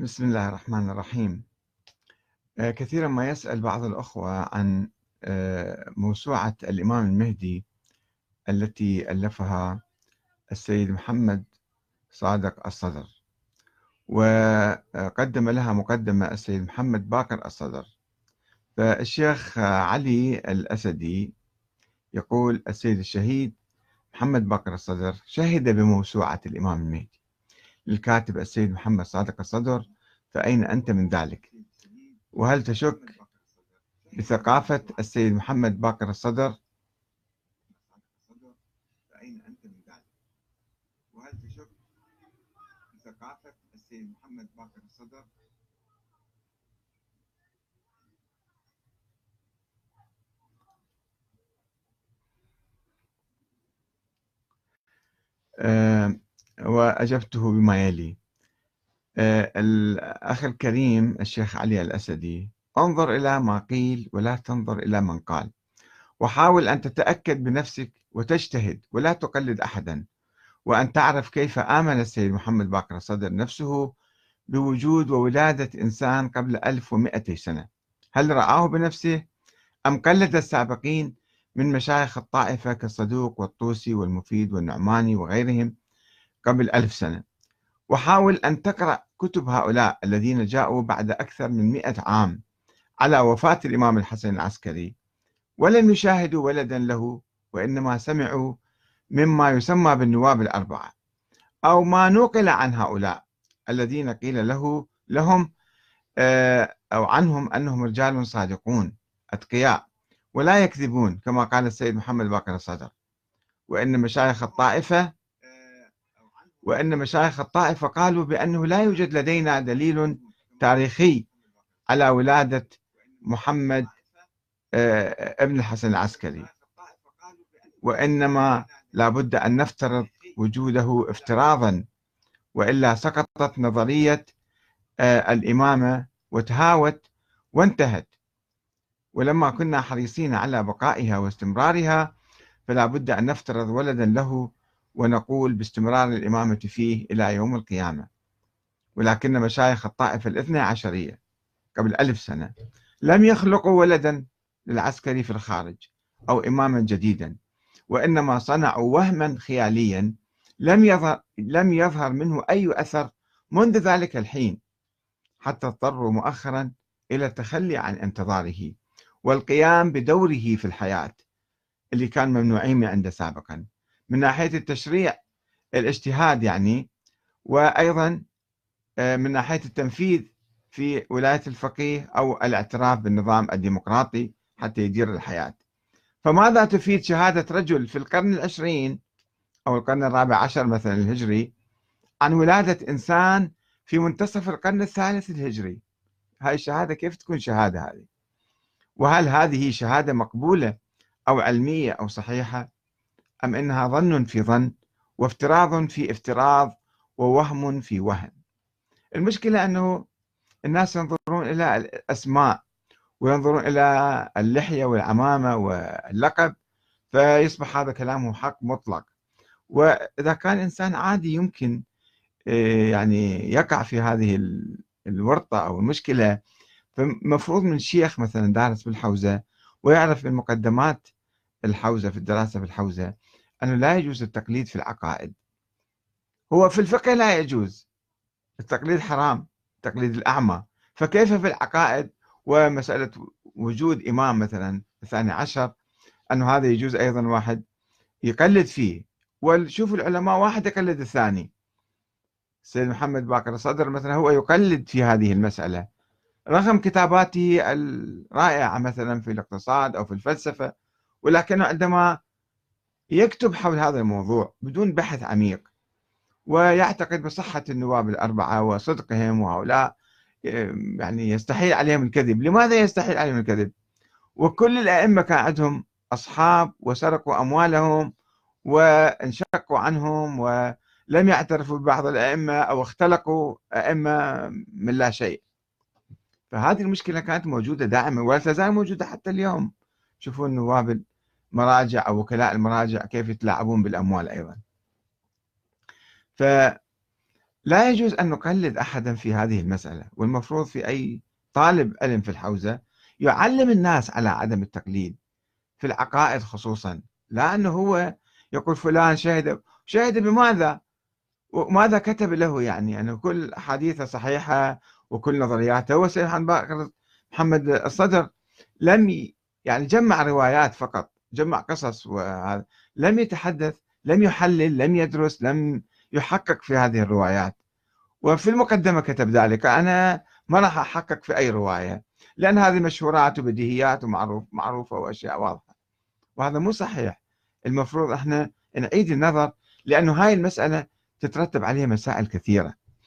بسم الله الرحمن الرحيم. آه، كثيرا ما يسأل بعض الأخوة عن آه، موسوعة الإمام المهدي التي ألفها السيد محمد صادق الصدر وقدم لها مقدمة السيد محمد باكر الصدر. فالشيخ علي الأسدي يقول السيد الشهيد محمد باكر الصدر شهد بموسوعة الإمام المهدي. للكاتب السيد محمد صادق الصدر فأين أنت من ذلك؟ وهل تشك بثقافة السيد محمد باقر الصدر؟ السيد محمد باقر الصدر؟ أه وأجبته بما يلي. آه، الأخ الكريم الشيخ علي الأسدي انظر إلى ما قيل ولا تنظر إلى من قال. وحاول أن تتأكد بنفسك وتجتهد ولا تقلد أحدا. وأن تعرف كيف آمن السيد محمد باقر الصدر نفسه بوجود وولادة إنسان قبل 1200 سنة. هل رآه بنفسه؟ أم قلد السابقين من مشايخ الطائفة كالصدوق والطوسي والمفيد والنعماني وغيرهم قبل ألف سنة. وحاول أن تقرأ كتب هؤلاء الذين جاءوا بعد أكثر من مئة عام على وفاة الإمام الحسن العسكري. ولم يشاهدوا ولدا له وإنما سمعوا مما يسمى بالنواب الأربعة. أو ما نقل عن هؤلاء الذين قيل له لهم آه، أو عنهم أنهم رجال صادقون أتقياء ولا يكذبون كما قال السيد محمد باقر الصدر. وإن مشايخ الطائفة وأن مشايخ الطائفة قالوا بأنه لا يوجد لدينا دليل تاريخي على ولادة محمد آه، ابن الحسن العسكري. وإنما لابد أن نفترض وجوده افتراضا وإلا سقطت نظرية آه، الإمامة وتهاوت وانتهت. ولما كنا حريصين على بقائها واستمرارها فلا بد أن نفترض ولدا له ونقول باستمرار الإمامة فيه إلى يوم القيامة. ولكن مشايخ الطائفة الاثنى عشرية قبل ألف سنة لم يخلقوا ولدا للعسكري في الخارج أو إماما جديدا وإنما صنعوا وهما خياليا لم يظهر, لم يظهر منه أي أثر منذ ذلك الحين حتى اضطروا مؤخرا إلى التخلي عن انتظاره والقيام بدوره في الحياة اللي كان ممنوعين عنده سابقا من ناحية التشريع الاجتهاد يعني وأيضا آه، من ناحية التنفيذ في ولاية الفقيه أو الاعتراف بالنظام الديمقراطي حتى يدير الحياة. فماذا تفيد شهادة رجل في القرن العشرين أو القرن الرابع عشر مثلا الهجري عن ولادة إنسان في منتصف القرن الثالث الهجري؟ هاي الشهادة كيف تكون شهادة هذه؟ وهل هذه شهادة مقبولة أو علمية أو صحيحة؟ أم إنها ظن في ظن وافتراض في افتراض ووهم في وهم. المشكلة أنه الناس ينظرون إلى الأسماء وينظرون إلى اللحية والعمامة واللقب فيصبح هذا كلامه حق مطلق. وإذا كان إنسان عادي يمكن آه، يعني يقع في هذه الورطة أو المشكلة فمفروض من شيخ مثلا دارس بالحوزة ويعرف من مقدمات الحوزة في الدراسة في الحوزة. أنه لا يجوز التقليد في العقائد. هو في الفقه لا يجوز. التقليد حرام تقليد الأعمى. فكيف في العقائد ومسألة وجود إمام مثلا الثاني عشر أنه هذا يجوز أيضا واحد يقلد فيه. وشوفوا العلماء واحد يقلد الثاني. السيد محمد باقر الصدر مثلا هو يقلد في هذه المسألة. رغم كتاباته الرائعة مثلا في الاقتصاد أو في الفلسفة ولكنه عندما يكتب حول هذا الموضوع بدون بحث عميق ويعتقد بصحة النواب الأربعة وصدقهم وهؤلاء يعني يستحيل عليهم الكذب. لماذا يستحيل عليهم الكذب؟ وكل الأئمة كان عندهم أصحاب وسرقوا أموالهم وانشقوا عنهم ولم يعترفوا ببعض الأئمة أو اختلقوا أئمة من لا شيء. فهذه المشكلة كانت موجودة دائما ولا تزال موجودة حتى اليوم. شوفوا النواب مراجع أو وكلاء المراجع كيف يتلاعبون بالأموال أيضا. ف لا يجوز أن نقلد أحدا في هذه المسألة والمفروض في أي طالب علم في الحوزة يعلم الناس على عدم التقليد في العقائد خصوصا. لا أنه هو يقول فلان شهد شهد بماذا؟ وماذا كتب له يعني؟ أنه كل أحاديثه صحيحة وكل نظرياته هو سيد محمد الصدر لم يعني جمع روايات فقط. جمع قصص وهذا. لم يتحدث لم يحلل لم يدرس لم يحقق في هذه الروايات. وفي المقدمة كتب ذلك. أنا ما راح أحقق في أي رواية لأن هذه مشهورات وبديهيات ومعروف معروفة وأشياء واضحة. وهذا مو صحيح. المفروض إحنا نعيد النظر لأنه هاي المسألة تترتب عليها مسائل كثيرة.